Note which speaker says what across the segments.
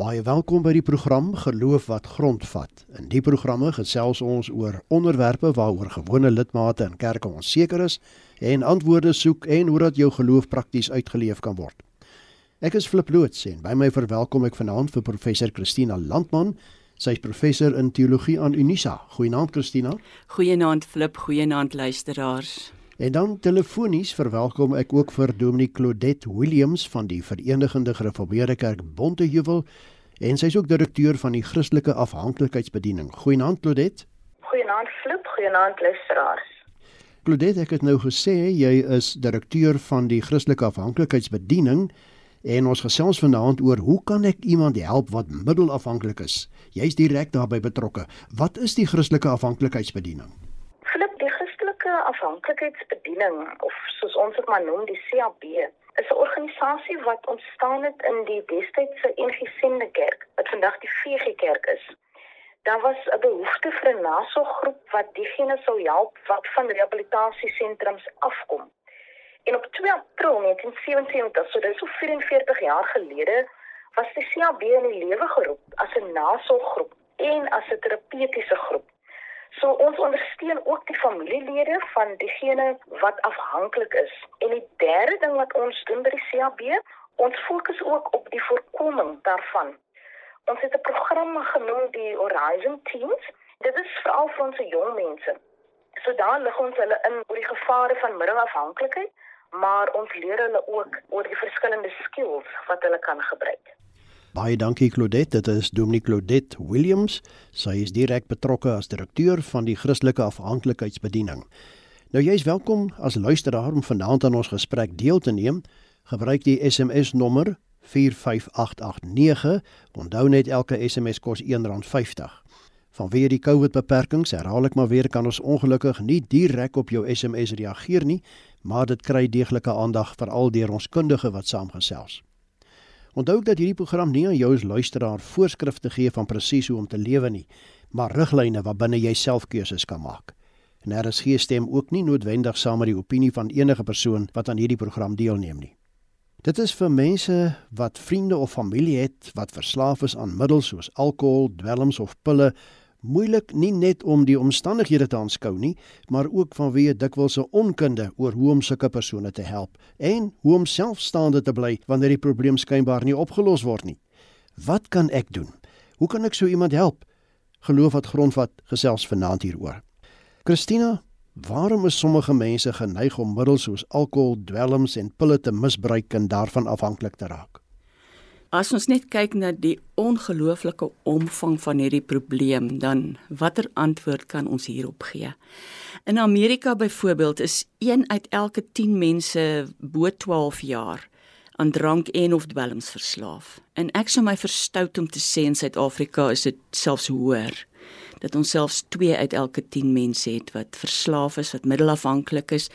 Speaker 1: Baie welkom by die program Geloof wat grondvat. In die programme gesels ons oor onderwerpe waaroor gewone lidmate in kerke onseker is en antwoorde soek en hoe dat jou geloof prakties uitgeleef kan word. Ek is Flip Loots en by my verwelkom ek vanaand vir professor Christina Landman. Sy is professor in teologie aan Unisa. Goeienaand Christina.
Speaker 2: Goeienaand Flip, goeienaand luisteraars.
Speaker 1: En dan telefonies verwelkom ek ook vir Dominic Claudette Williams van die Verenigde Gereformeerde Kerk Bontejuwel en sy is ook direkteur van die Christelike Afhanklikheidsbediening. Goeienaand Claudette.
Speaker 3: Goeienaand Flip, goeienaand luisteraars.
Speaker 1: Claudette, ek het nou gesê jy is direkteur van die Christelike Afhanklikheidsbediening en ons gesels vanaand oor hoe kan ek iemand help wat middelafhanklik is? Jy's direk daarbey betrokke. Wat is die Christelike afhanklikheidsbediening?
Speaker 3: Flip, die Christelike afhanklikheidsbediening of soos ons dit maar noem, die CAB, is 'n organisasie wat ontstaan het in die destydse NG Kerk, wat vandag die VG Kerk is. Daar was 'n behoefte vir 'n nasorggroep wat diegene sou help wat van rehabilitasiesentrums afkom. En op 2 April 1977, so dit is so 44 jaar gelede, was die CAB in die lewe geroep as 'n nasorggroep en as 'n terapeutiese groep. So ons ondersteun ook die familielede van diegene wat afhanklik is. En die derde ding wat ons doen by die CAB, ons fokus ook op die voorkoming daarvan. Ons het 'n program genoem die Horizon Teams. Dit is veral vir ons jong mense. So daar lig ons hulle in oor die gevare van middelafhanklikheid maar ons leer hulle ook oor die verskillende skills wat hulle kan gebruik.
Speaker 1: Baie dankie Claudette, dit is Dominique Claudette Williams. Sy is direk betrokke as direkteur van die Christelike Afhanklikheidsbediening. Nou jy's welkom as luisteraar om vanaand aan ons gesprek deel te neem. Gebruik die SMS nommer 45889. Onthou net elke SMS kos R1.50. Vanweë die COVID beperkings, herhaal ek maar weer, kan ons ongelukkig nie direk op jou SMS reageer nie, maar dit kry deeglike aandag veral deur ons kundige wat saamgesels. Onthou dat hierdie program nie aan jou as luisteraar voorskrifte gee van presies hoe om te lewe nie, maar riglyne waarbinne jy self keuses kan maak. En daar is geen stem ook nie noodwendig saam met die opinie van enige persoon wat aan hierdie program deelneem nie. Dit is vir mense wat vriende of familie het wat verslaaf is aan middels soos alkohol, dwelms of pille moeilik nie net om die omstandighede te aanskou nie, maar ook vanweë dikwels 'n onkunde oor hoe om sulke persone te help en hoe om selfstaande te bly wanneer die probleem skynbaar nie opgelos word nie. Wat kan ek doen? Hoe kan ek so iemand help? Geloof wat grondvat gesels vanaand hieroor. Christina, waarom is sommige mense geneig om middels soos alkohol, dwelms en pille te misbruik en daarvan afhanklik te raak?
Speaker 2: As ons net kyk na die ongelooflike omvang van hierdie probleem, dan watter antwoord kan ons hierop gee? In Amerika byvoorbeeld is 1 uit elke 10 mense bo 12 jaar aan drank en of dwelms verslaaf. En ek sou my verstout om te sê in Suid-Afrika is dit selfs hoër dat ons selfs 2 uit elke 10 mense het wat verslaaf is, wat middelafhanklik is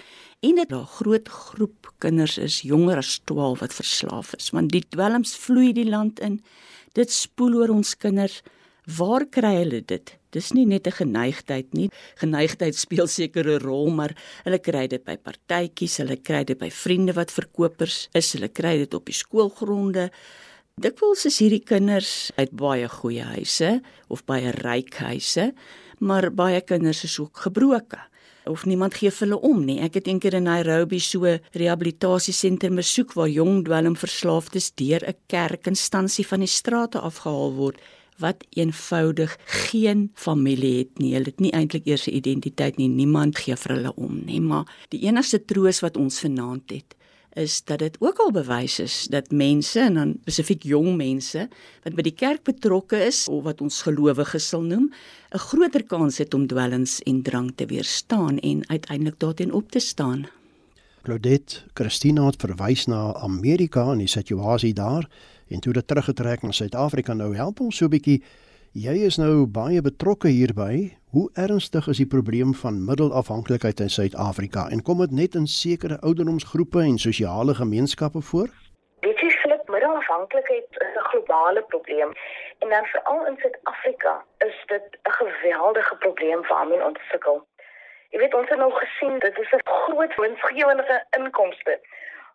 Speaker 2: en dit 'n groot groep kinders is jonger as 12 wat verslaaf is want die dwelms vloei die land in. Dit spoel oor ons kinders. Waar kry hulle dit? Dis nie net 'n geneigtheid nie. Geneigtheid speel seker 'n rol maar hulle kry dit by partytjies hulle kry dit by vriende wat verkopers is hulle kry dit op die skoolgronde. Dikwels is hierdie kinders uit baie goeie huise of baie ryk huise maar baie kinders is ook gebroke of niemand gee vir hulle om nie. Ek het eendag in Nairobi so rehabilitasiesentrum besoek waar jong dwelmverslaafdes deur 'n kerkinstansie van die strate afgehaal word wat eenvoudig geen familie het nie. Hulle het nie eintlik eers 'n identiteit nie. Niemand gee vir hulle om nie, maar die enigste troos wat ons vanaand het is dat dit ook al bewys is dat mense en dan spesifiek jong mense wat by die kerk betrokke is of wat ons gelowiges sal noem, 'n groter kans het om dwelms en drank te weerstaan en uiteindelik daarteen op te staan.
Speaker 1: Claudette Christina het verwys na Amerika en die situasie daar en toe dit teruggetrek na Suid-Afrika nou help ons so 'n bietjie Jy is nou baie betrokke hierby. Hoe ernstig is die probleem van middelafhanklikheid in Suid-Afrika en kom dit net in sekere ouderdomsgroepe en sosiale gemeenskappe voor?
Speaker 3: Dit is flip middelafhanklikheid is 'n globale probleem en dan veral in Suid-Afrika is dit 'n geweldige probleem waarmee ons sukkel. Jy weet ons het nou gesien dit is 'n groot winsgewende inkomste,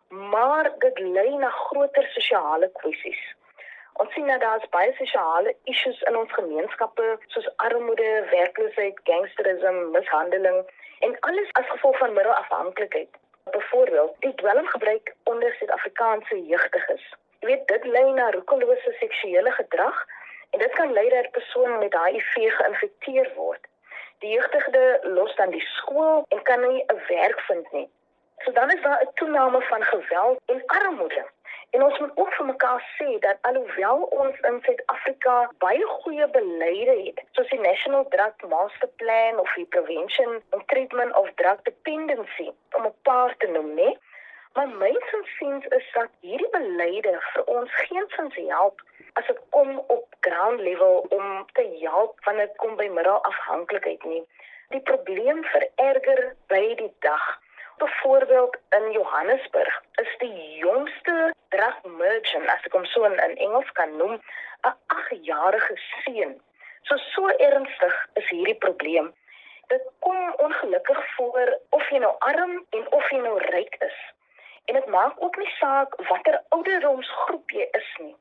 Speaker 3: maar dit lei na groter sosiale kwessies Ons sien dat daar baie sosiale issues in ons gemeenskappe soos armoede, werkloosheid, gangsterisme, mishandeling en alles as gevolg van middelafhanklikheid. Byvoorbeeld, die dwelmgebruik onder Suid-Afrikaanse jeugdiges. Jy weet dit lei na roekelose seksuele gedrag en dit kan lei dat 'n persoon met HIV geïnfekteer word. Die jeugdige los dan die skool en kan nie 'n werk vind nie. So dan is daar 'n toename van geweld en armoede. En ons moet ook vir mekaar sê dat alhoewel ons in Suid-Afrika baie goeie beleide het, soos die National Drug Master Plan of die Prevention and Treatment of Drug Dependency, om 'n paar te noem, nee, maar my insiens is dat hierdie beleide vir ons geensins help as dit kom op ground level om te help wanneer dit kom by middelafhanklikheid nie. Die probleem vererger by die dag byvoorbeeld in Johannesburg is die jongste drug merchant as ek hom so in, in Engels kan noem 'n 8-jarige seun. So so ernstig is hierdie probleem. Dit kom ongelukkig voor of jy nou arm en of jy nou ryk is. En dit maak ook nie saak watter ouderdomsgroep jy is nie.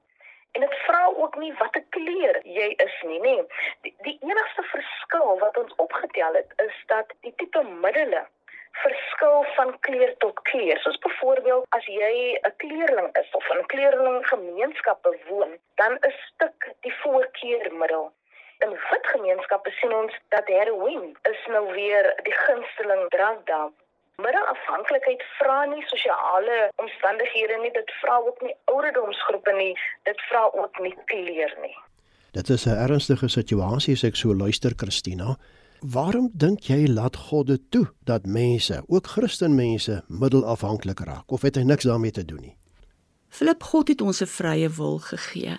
Speaker 3: En dit vra ook nie watter kleur jy is nie, nê. Die, die enigste verskil wat ons opgetel het is dat die tipe middele verskil van kleur tot kleur. Soos byvoorbeeld as jy 'n kleerling is of 'n kleerling gemeenskap bewoon, dan is stuk die voorkeurmiddel. In wit gemeenskappe sien ons dat heroïne is nou weer die gunsteling drank daar. Middelafhanklikheid vra nie sosiale omstandighede nie, dit vra ook nie ouderdomsgroepe nie, dit vra ook nie kleur nie.
Speaker 1: Dit is 'n ernstige situasie as ek so luister, Christina. Waarom dink jy laat God dit toe dat mense, ook Christenmense, middelafhanklik raak of het hy niks daarmee te doen nie?
Speaker 2: Filip God het ons 'n vrye wil gegee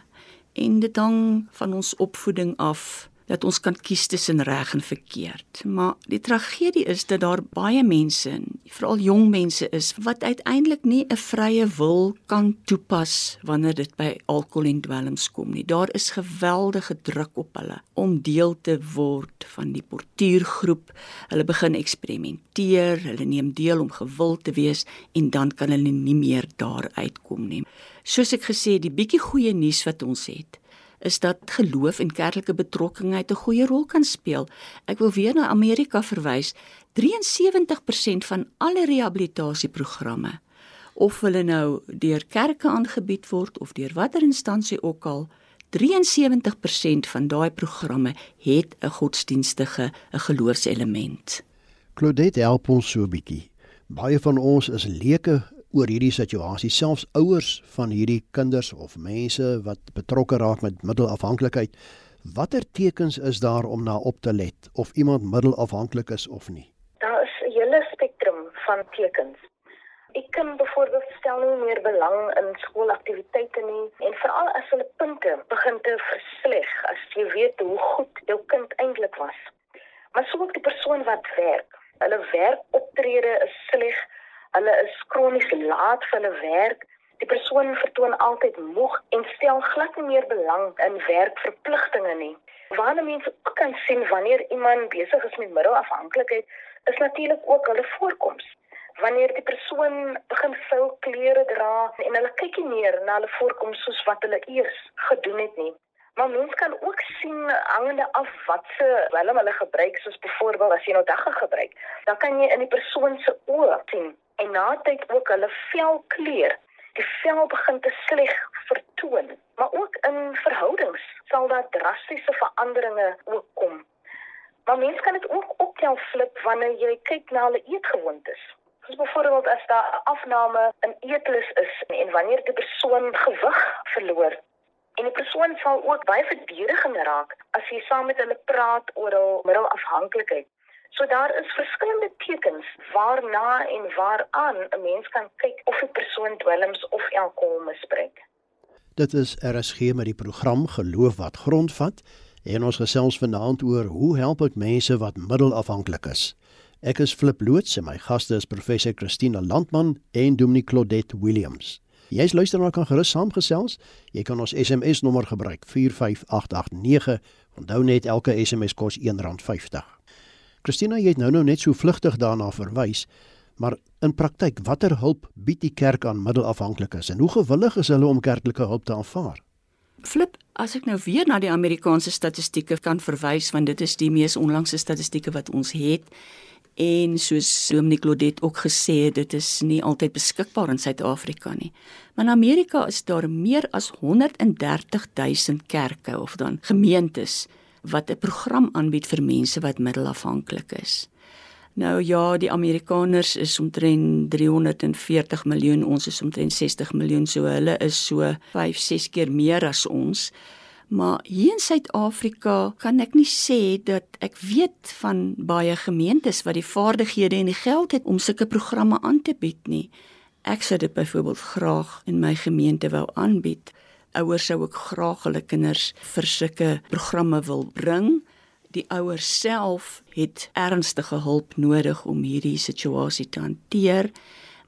Speaker 2: en dit hang van ons opvoeding af dat ons kan kies tussen reg en verkeerd. Maar die tragedie is dat daar baie mense, veral jong mense is wat uiteindelik nie 'n vrye wil kan toepas wanneer dit by alkohol en dwelms kom nie. Daar is geweldige druk op hulle om deel te word van die portuïergroep. Hulle begin eksperimenteer, hulle neem deel om gewild te wees en dan kan hulle nie meer daar uitkom nie. Soos ek gesê het, die bietjie goeie nuus wat ons het is dat geloof en kerklike betrokkenheid 'n goeie rol kan speel. Ek wil weer na Amerika verwys. 73% van alle rehabilitasieprogramme of hulle nou deur kerke aangebied word of deur watter instansie ook al 73% van daai programme het 'n godsdienstige 'n geloofselement.
Speaker 1: Claudette help ons so 'n bietjie. Baie van ons is leuke oor hierdie situasie, selfs ouers van hierdie kinders of mense wat betrokke raak met middelafhanklikheid. Watter tekens is daar om na op te let of iemand middelafhanklik is of nie?
Speaker 3: Daar is 'n hele spektrum van tekens. Ek kan byvoorbeeld stel nie meer belang in skoolaktiwiteite nie en veral as hulle punte begin te versleg as jy weet hoe goed jou kind eintlik was. Maar sou ook die persoon wat werk, hulle werkoptrede is sleg Hulle is kronies laat vir hulle werk. Die persoon vertoon altyd moeg en stel glad nie meer belang in werkverpligtinge nie. Wanneer mense kan sien wanneer iemand besig is met middelafhanklikheid, is natuurlik ook hulle voorkoms. Wanneer die persoon begin vuil klere dra en hulle kyk nie meer na hulle voorkoms soos wat hulle eers gedoen het nie. Maar mens kan ook sien hangende af wat se welm hulle gebruik soos byvoorbeeld as jy nou dagga gebruik, dan kan jy in die persoon se oë sien en na tyd ook hulle velkleur. Die vel begin te sleg vertoon, maar ook in verhoudings sal daar drastiese veranderinge ook kom. Maar mense kan dit ook optel flip wanneer jy kyk na hulle eetgewoontes. Soos byvoorbeeld as daar afname in eetlus is en wanneer die persoon gewig verloor en die persoon sal ook baie verdedigend raak as jy saam met hulle praat oor hul middelafhanklikheid. So daar is verskillende tekens waarna en waaraan 'n mens kan kyk of 'n persoon dwelms of alkohol misbruik.
Speaker 1: Dit is RSG met die program Geloof wat grondvat en ons gesels vanaand oor hoe help ek mense wat middelafhanklik is. Ek is Flip Loots en my gaste is professor Christina Landman en Dominic Claudette Williams. Jy's luisteraar kan gerus saamgesels. Jy kan ons SMS nommer gebruik 45889. Onthou net elke SMS kos R1.50. Christina, jy het nou nou net so vlugtig daarna verwys, maar in praktyk, watter hulp bied die kerk aan middelafhanklikes en hoe gewillig is hulle om kerklike hulp te aanvaar?
Speaker 2: Flip, as ek nou weer na die Amerikaanse statistieke kan verwys want dit is die mees onlangse statistieke wat ons het en soos Dominic Lodet ook gesê het, dit is nie altyd beskikbaar in Suid-Afrika nie. Maar in Amerika is daar meer as 130 000 kerke of dan gemeentes wat 'n program aanbied vir mense wat middelafhanklik is. Nou ja, die Amerikaners is omtrent 340 miljoen, ons is omtrent 60 miljoen, so hulle is so 5, 6 keer meer as ons. Maar hier in Suid-Afrika kan ek nie sê dat ek weet van baie gemeentes wat die vaardighede en die geld het om sulke programme aan te bied nie. Ek sou dit byvoorbeeld graag in my gemeente wou aanbied. Ouers sou ook graag hulle kinders vir sulke programme wil bring die ouers self het ernstige hulp nodig om hierdie situasie te hanteer.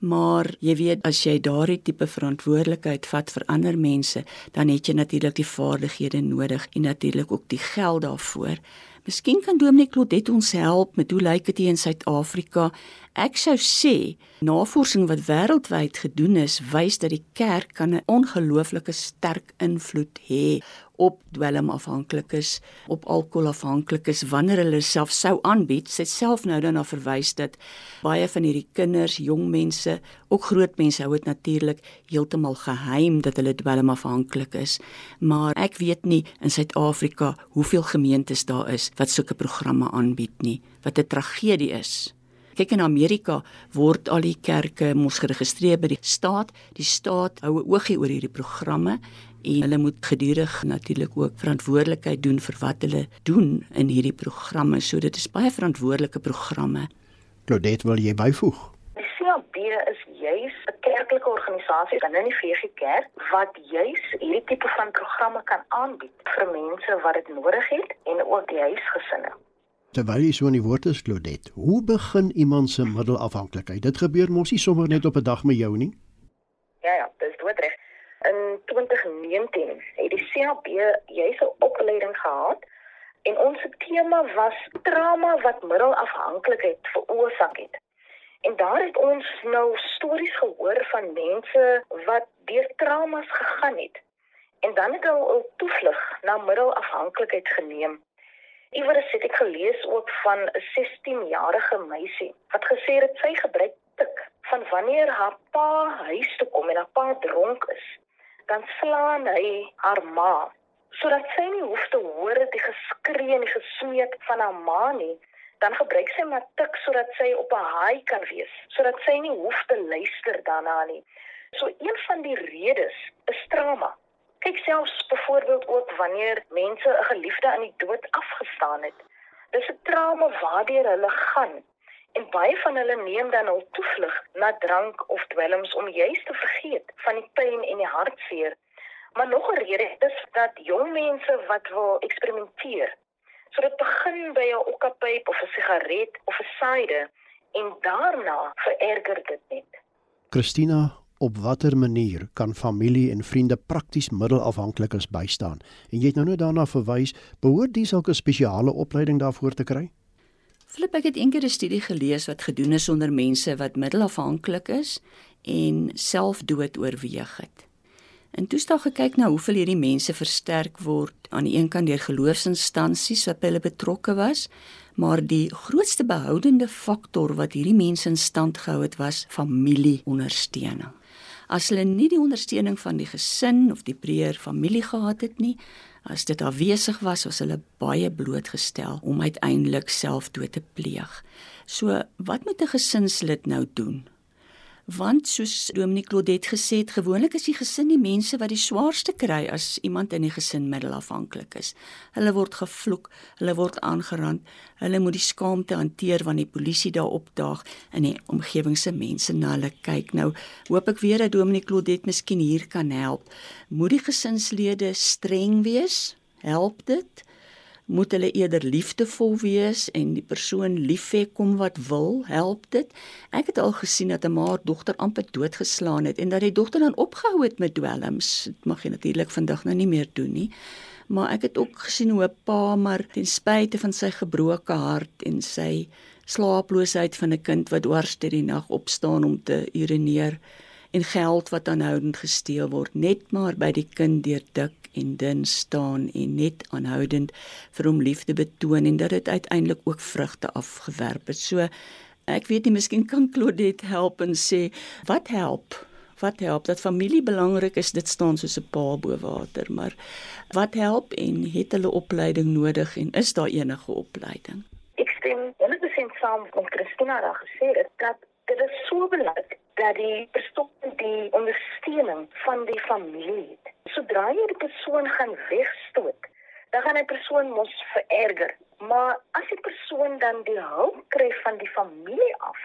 Speaker 2: Maar jy weet as jy daardie tipe verantwoordelikheid vat vir ander mense, dan het jy natuurlik die vaardighede nodig en natuurlik ook die geld daarvoor. Miskien kan Dominic Claudet ons help met hoe lyk dit hier in Suid-Afrika? Ek sou sê navorsing wat wêreldwyd gedoen is, wys dat die kerk kan 'n ongelooflike sterk invloed hê op dwelmafhanklikes, op alkoholafhanklikes wanneer hulle self sou aanbied. Sy self nou dan na verwys dat baie van hierdie kinders, jong mense, ook groot mense hou dit natuurlik heeltemal geheim dat hulle dwelmafhanklik is. Maar ek weet nie in Suid-Afrika hoeveel gemeentes daar is wat sulke programme aanbied nie, wat 'n tragedie is. Kyk in Amerika word al die kerke mos geregistreer by die staat. Die staat hou 'n oogie oor hierdie programme en hulle moet gedurig natuurlik ook verantwoordelikheid doen vir wat hulle doen in hierdie programme. So dit is baie verantwoordelike programme.
Speaker 1: Claudette, wil jy byvoeg?
Speaker 3: Die CAB is juis 'n kerklike organisasie binne die VG Kerk wat juis hierdie tipe van programme kan aanbied vir mense wat dit nodig het en ook die huisgesinne.
Speaker 1: Terwyl jy so in die woord is, Claudette, hoe begin iemand se middelafhanklikheid? Dit gebeur mos nie sommer net op 'n dag met jou nie.
Speaker 3: Ja ja, dis doodreg in 2019 het die CAB juis 'n opleiding gehad en ons tema was trauma wat middelafhanklikheid veroorsaak het. En daar het ons nou stories gehoor van mense wat deur traumas gegaan het en dan het hulle 'n toevlug na middelafhanklikheid geneem. Iewers het ek gelees ook van 'n 16-jarige meisie wat gesê het sy gebruik tik van wanneer haar pa huis toe kom en haar pa dronk is dan slaan hy haar ma sodat sy nie hoef te hoor die geskree en die gesmeek van haar ma nie. Dan gebruik sy maar tik sodat sy op 'n haai kan wees sodat sy nie hoef te luister daarna nie. So een van die redes is trauma kyk selfs byvoorbeeld ook wanneer mense 'n geliefde aan die dood afgestaan het dis 'n trauma waardeur hulle gaan En baie van hulle neem dan al toevlug na drank of dwelms om juis te vergeet van die pyn en die hartseer. Maar nog 'n rede is dat jong mense wat wil eksperimenteer. So dit begin by 'n okkapyp of 'n sigaret of 'n saide en daarna vererger dit net.
Speaker 1: Christina, op watter manier kan familie en vriende prakties middelafhanklikes bystaan? En jy het nou net daarna verwys, behoort dis ook 'n spesiale opleiding daarvoor te kry?
Speaker 2: Flip ek het eendag 'n studie gelees wat gedoen is onder mense wat middelafhanklik is en selfdood oorweeg het. En toe staan gekyk na hoeveel hierdie mense versterk word aan die een kant deur geloofsinstansies wat hulle betrokke was, maar die grootste behoudende faktor wat hierdie mense in stand gehou het was familieondersteuning. As hulle nie die ondersteuning van die gesin of die breër familie gehad het nie, as dit afwesig was, was hulle baie blootgestel om uiteindelik selfdood te pleeg. So, wat moet 'n gesinslid nou doen? Want soos Dominique Claudet gesê het, gewoonlik is die gesin die mense wat die swaarste kry as iemand in die gesin middelafhanklik is. Hulle word gevloek, hulle word aangerand, hulle moet die skaamte hanteer wanneer die polisie daar opdaag en die omgewing se mense na hulle kyk. Nou hoop ek weer dat Dominique Claudet miskien hier kan help. Moet die gesinslede streng wees? Help dit? Moet hulle eerder liefdevol wees en die persoon lief hê kom wat wil, help dit. Ek het al gesien dat 'n ma haar dogter amper doodgeslaan het en dat die dogter dan opgehou het met dwelms. Dit mag jy natuurlik vandag nou nie meer doen nie. Maar ek het ook gesien hoe 'n pa maar ten spyte van sy gebroke hart en sy slaaploosheid van 'n kind wat dwars deur die nag opstaan om te urineer en geld wat aanhoudend gesteel word net maar by die kind deur dik en dun staan en net aanhoudend vir hom liefde betoon en dat dit uiteindelik ook vrugte afgewerp het. So ek weet nie miskien kan Claudette help en sê wat help? Wat help dat familie belangrik is, dit staan soos 'n paal bo water, maar wat help en het hulle opleiding nodig en is daar enige opleiding?
Speaker 3: Ek stem 100% saam met Christina daar gesê het dat dit is so belangrik dat die persoon die ondersteuning van die familie het. Sodra jy die persoon gaan wegstoot, dan gaan die persoon mos vererger. Maar as die persoon dan die hulp kry van die familie af,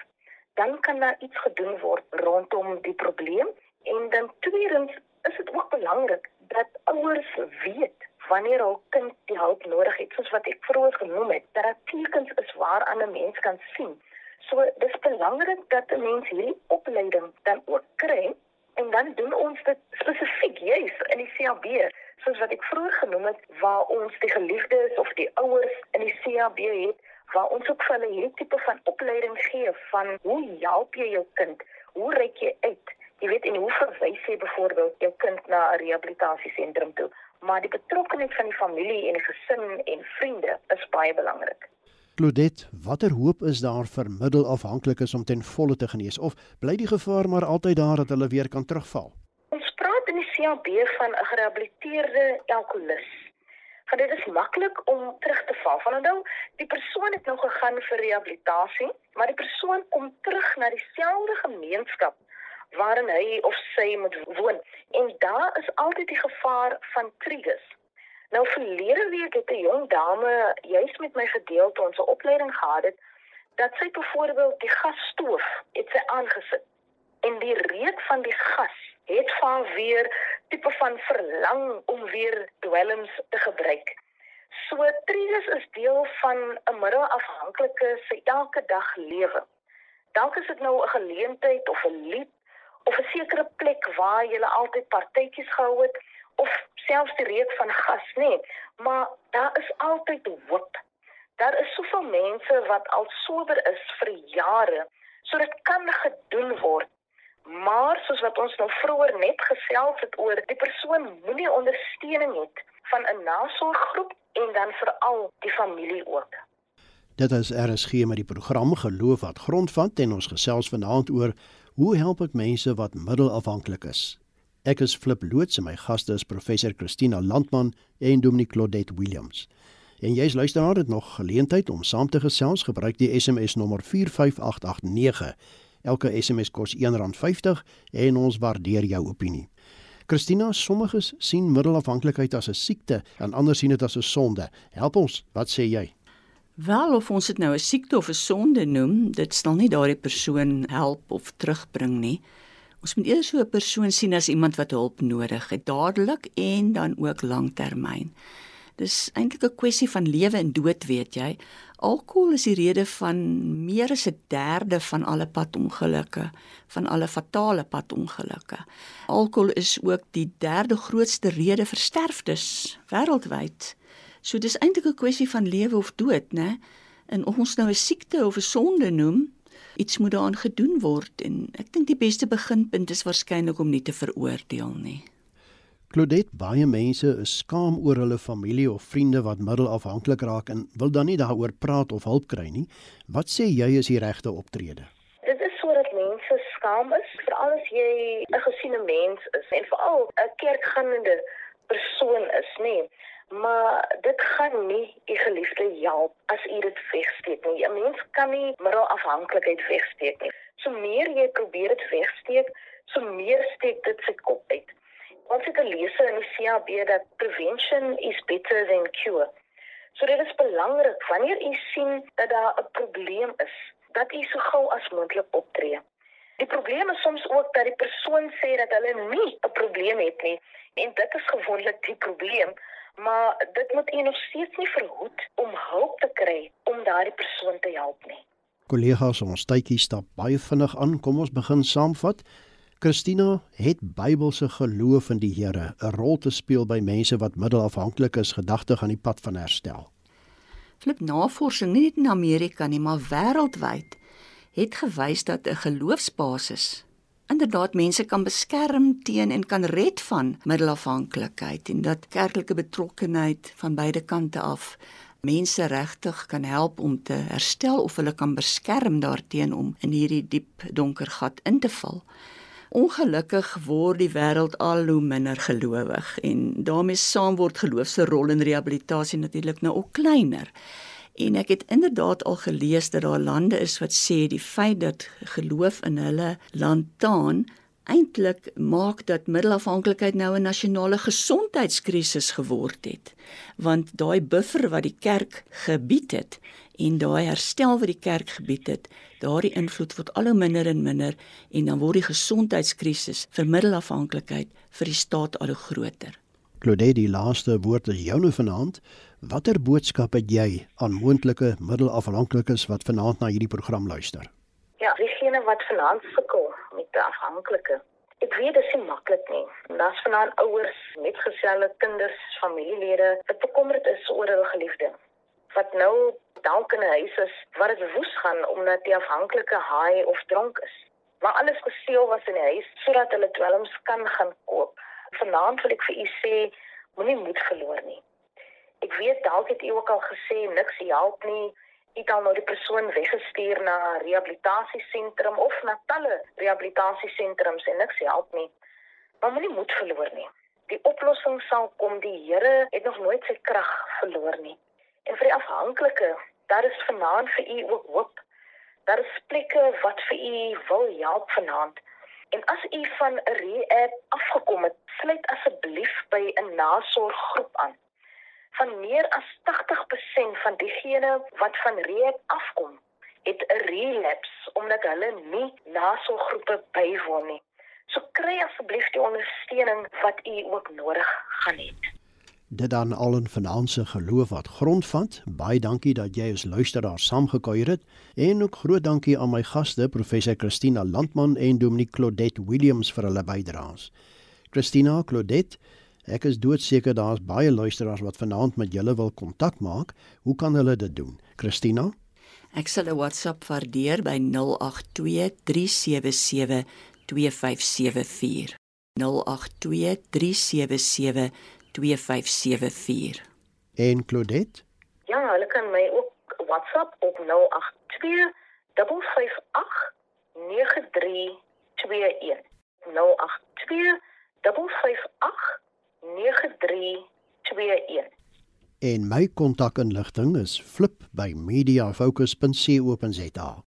Speaker 3: dan kan daar iets gedoen word rondom die probleem en dan tweedens is dit ook belangrik dat ouers weet wanneer hul kind die hulp nodig het soos wat ek vroeër genoem het dat daar tekens is waaraan 'n mens kan sien So dis belangrik dat 'n mens hierdie opleiding dan ook kry en dan doen ons dit spesifiek juis in die CAB soos wat ek vroeër genoem het waar ons die geliefdes of die ouers in die CAB het waar ons ook vir hulle hierdie tipe van opleiding gee van hoe help jy jou kind? Hoe ry jy uit? Jy weet en hoe verwys jy byvoorbeeld jou kind na 'n rehabilitasiesentrum toe? Maar die betrokkeheid van die familie en die gesin en vriende is baie belangrik.
Speaker 1: Claudette, watter hoop is daar vir middelafhanklikes om ten volle te genees of bly die gevaar maar altyd daar dat hulle weer kan terugval?
Speaker 3: Ons praat in die CAB van 'n gerehabiliteerde alkoholus. Want dit is maklik om terug te val. Van nou, die persoon het nou gegaan vir rehabilitasie, maar die persoon kom terug na dieselfde gemeenskap waarin hy of sy moet woon. En daar is altyd die gevaar van triggers. Nou verlede week het 'n jong dame juis met my gedeel toe ons 'n opleiding gehad het dat sy byvoorbeeld die gasstoof het sy aangesit en die reuk van die gas het van weer tipe van verlang om weer dwelms te gebruik. So trigus is deel van 'n middelafhanklike se elke dag lewe. Dalk is dit nou 'n geleentheid of 'n lied of 'n sekere plek waar jy altyd partytjies gehou het of selfs die reuk van gas nie, maar daar is altyd hoop. Daar is soveel mense wat al sober is vir jare, so dit kan gedoen word. Maar soos wat ons nou vroeër net gesels het oor, die persoon moenie ondersteuning het van 'n nasorggroep en dan veral die familie ook.
Speaker 1: Dit is RSG met die program Geloof wat grondvat en ons gesels vanaand oor hoe help ek mense wat middelafhanklik is. Ek is Flip Loots en my gaste is professor Christina Landman en Dominic Claudette Williams. En jy's luisteraar het nog geleentheid om saam te gesels, gebruik die SMS nommer 45889. Elke SMS kos R1.50 en ons waardeer jou opinie. Christina, sommiges sien middelafhanklikheid as 'n siekte en ander sien dit as 'n sonde. Help ons, wat sê jy?
Speaker 2: Wel of ons dit nou 'n siekte of 'n sonde noem, dit sal nie daardie persoon help of terugbring nie. Ons moet eers so 'n persoon sien as iemand wat hulp nodig het, dadelik en dan ook lanktermyn. Dis eintlik 'n kwessie van lewe en dood, weet jy. Alkohol is die rede van meer as 'n derde van alle padongelukke, van alle fatale padongelukke. Alkohol is ook die derde grootste rede vir sterftes wêreldwyd. So dis eintlik 'n kwessie van lewe of dood, né? En of ons nou 'n siekte of 'n sonde noem, iets moet daaraan gedoen word en ek dink die beste beginpunt is waarskynlik om nie te veroordeel nie.
Speaker 1: Claudette, baie mense is skaam oor hulle familie of vriende wat middelafhanklik raak en wil dan nie daaroor praat of hulp kry nie. Wat sê jy is die regte optrede?
Speaker 3: Dit is sodat mense skaam is, veral as jy 'n gesiene mens is en veral 'n kerkgaande persoon is, nê maar dit gaan nie u geliefde help as u dit wegsteek nie. 'n Mens kan nie middelafhanklikheid wegsteek nie. So meer jy probeer dit wegsteek, so meer steek dit sy kop uit. Ons het gelees in die CAB dat prevention is better than cure. So dit is belangrik wanneer u sien dat daar 'n probleem is, dat u so gou as moontlik optree. Die probleem is soms ook dat die persoon sê dat hulle nie 'n probleem het nie en dit is gewoonlik die probleem maar dit moet u nog steeds nie verhoed om hulp te kry om daardie persoon te help nie.
Speaker 1: Kollegas, ons tydjie stap baie vinnig aan. Kom ons begin saamvat. Christina, het Bybelse geloof in die Here 'n rol te speel by mense wat middelafhanklik is gedagtig aan die pad van herstel?
Speaker 2: Flip navorsing nie net in Amerika nie, maar wêreldwyd het gewys dat 'n geloofsbasis inderdaad mense kan beskerm teen en kan red van middelafhanklikheid en dat kerklike betrokkenheid van beide kante af mense regtig kan help om te herstel of hulle kan beskerm daarteenoor om in hierdie diep donker gat in te val. Ongelukkig word die wêreld al hoe minder gelowig en daarmee saam word geloof se rol in rehabilitasie natuurlik nou ook kleiner. En ek het inderdaad al gelees dat daar lande is wat sê die feit dat geloof in hulle land taan eintlik maak dat middelafhanklikheid nou 'n nasionale gesondheidskrisis geword het. Want daai buffer wat die kerk gebied het en daai herstel wat die kerk gebied het daardie invloed word al hoe minder en minder en dan word die gesondheidskrisis vir middelafhanklikheid vir die staat al hoe groter.
Speaker 1: Claudette die laaste woord is joune vanaand watter boodskap het jy aan moontlike middelafhanklikes wat vanaand na hierdie program luister
Speaker 3: Ja, diegene wat vanaand sukkel met 'n afhanklike. Ek weet dit is nie maklik nie. Daar's vanaand ouers met geselle kinders, familielede wat bekommerd is oor hulle geliefde. Wat nou dalk in 'n huis is waar dit woes gaan omdat die afhanklike haai of dronk is. Maar alles gesteel was in die huis sodat hulle dwelms kan gaan koop. Vanaand wil ek vir u sê, moenie moed verloor nie. Ek weet dalk het u ook al gesê niks help nie het al nou die persoon weggestuur na 'n rehabilitasiesentrum of na talle rehabilitasiesentrums en niks help nie. Maar moenie moed verloor nie. Die oplossing sal kom. Die Here het nog nooit sy krag verloor nie. En vir die afhanklike, daar is vanaand vir u ook hoop. Daar is plekke wat vir u wil help vanaand. En as u van 'n rehab afgekom het, sluit asseblief by 'n nasorggroep aan van meer as 80% van diegene wat van rehab afkom, het 'n relapse omdat hulle nie nasorggroepe bywoon nie. So kry asseblief die ondersteuning wat u ook nodig gaan hê.
Speaker 1: Dit dan al 'n finansie geloof wat grondvat. Baie dankie dat jy as luisteraar saamgekuier het en ook groot dankie aan my gaste professor Christina Landman en Dominique Claudette Williams vir hulle bydraes. Christina Claudette Ek is doodseker daar's baie luisteraars wat vanaand met julle wil kontak maak. Hoe kan hulle dit doen? Christina?
Speaker 2: Ek sal 'n WhatsApp waardeer by 0823772574. 0823772574.
Speaker 1: En Claudette?
Speaker 3: Ja, hulle kan my ook WhatsApp op 082 558 9321. 082 558 9321.
Speaker 1: En my kontakinligting is flip by mediafocus.co.za.